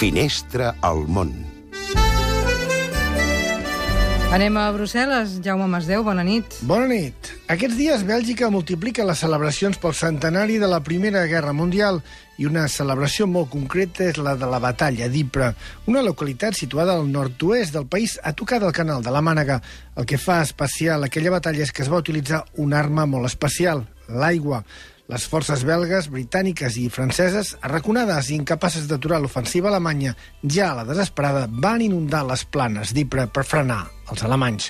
Finestra al món. Anem a Brussel·les. Jaume Masdeu, bona nit. Bona nit. Aquests dies Bèlgica multiplica les celebracions pel centenari de la Primera Guerra Mundial i una celebració molt concreta és la de la Batalla d'Ypres, una localitat situada al nord-oest del país a tocar del canal de la Mànega. El que fa especial aquella batalla és que es va utilitzar una arma molt especial, l'aigua. Les forces belgues, britàniques i franceses, arraconades i incapaces d'aturar l'ofensiva alemanya, ja a la desesperada, van inundar les planes d'Ypres per frenar els alemanys.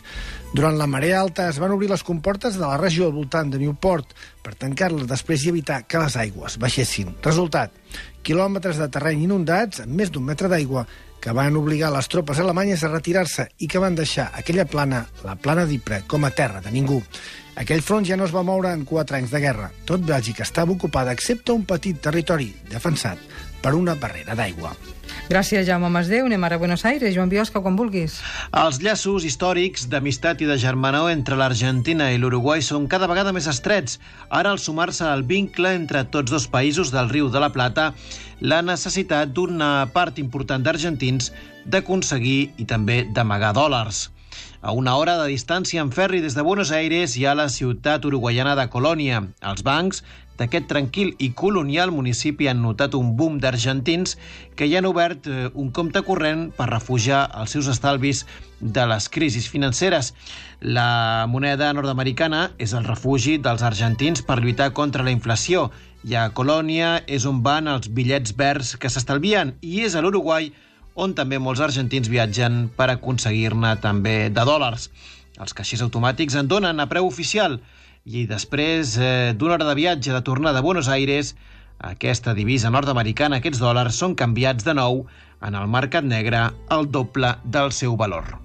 Durant la marea alta es van obrir les comportes de la regió al voltant de Newport per tancar-les després i evitar que les aigües baixessin. Resultat, quilòmetres de terreny inundats amb més d'un metre d'aigua que van obligar les tropes alemanyes a retirar-se i que van deixar aquella plana, la plana d'Ypres, com a terra de ningú. Aquell front ja no es va moure en quatre anys de guerra. Tot Bèlgica estava ocupada, excepte un petit territori defensat per una barrera d'aigua. Gràcies, Jaume Masdeu. Anem ara a Buenos Aires. Joan Biosca, quan vulguis. Els llaços històrics d'amistat i de germanor entre l'Argentina i l'Uruguai són cada vegada més estrets. Ara, al sumar-se al vincle entre tots dos països del riu de la Plata, la necessitat d'una part important d'argentins d'aconseguir i també d'amagar dòlars. A una hora de distància en ferri des de Buenos Aires hi ha la ciutat uruguaiana de Colònia. Els bancs d'aquest tranquil i colonial municipi han notat un boom d'argentins que hi han obert eh, un compte corrent per refugiar els seus estalvis de les crisis financeres. La moneda nord-americana és el refugi dels argentins per lluitar contra la inflació i a Colònia és on van els bitllets verds que s'estalvien i és a l'Uruguai on també molts argentins viatgen per aconseguir-ne també de dòlars. Els caixers automàtics en donen a preu oficial i després eh, d'una hora de viatge de tornada a Buenos Aires, aquesta divisa nord-americana, aquests dòlars, són canviats de nou en el mercat negre al doble del seu valor.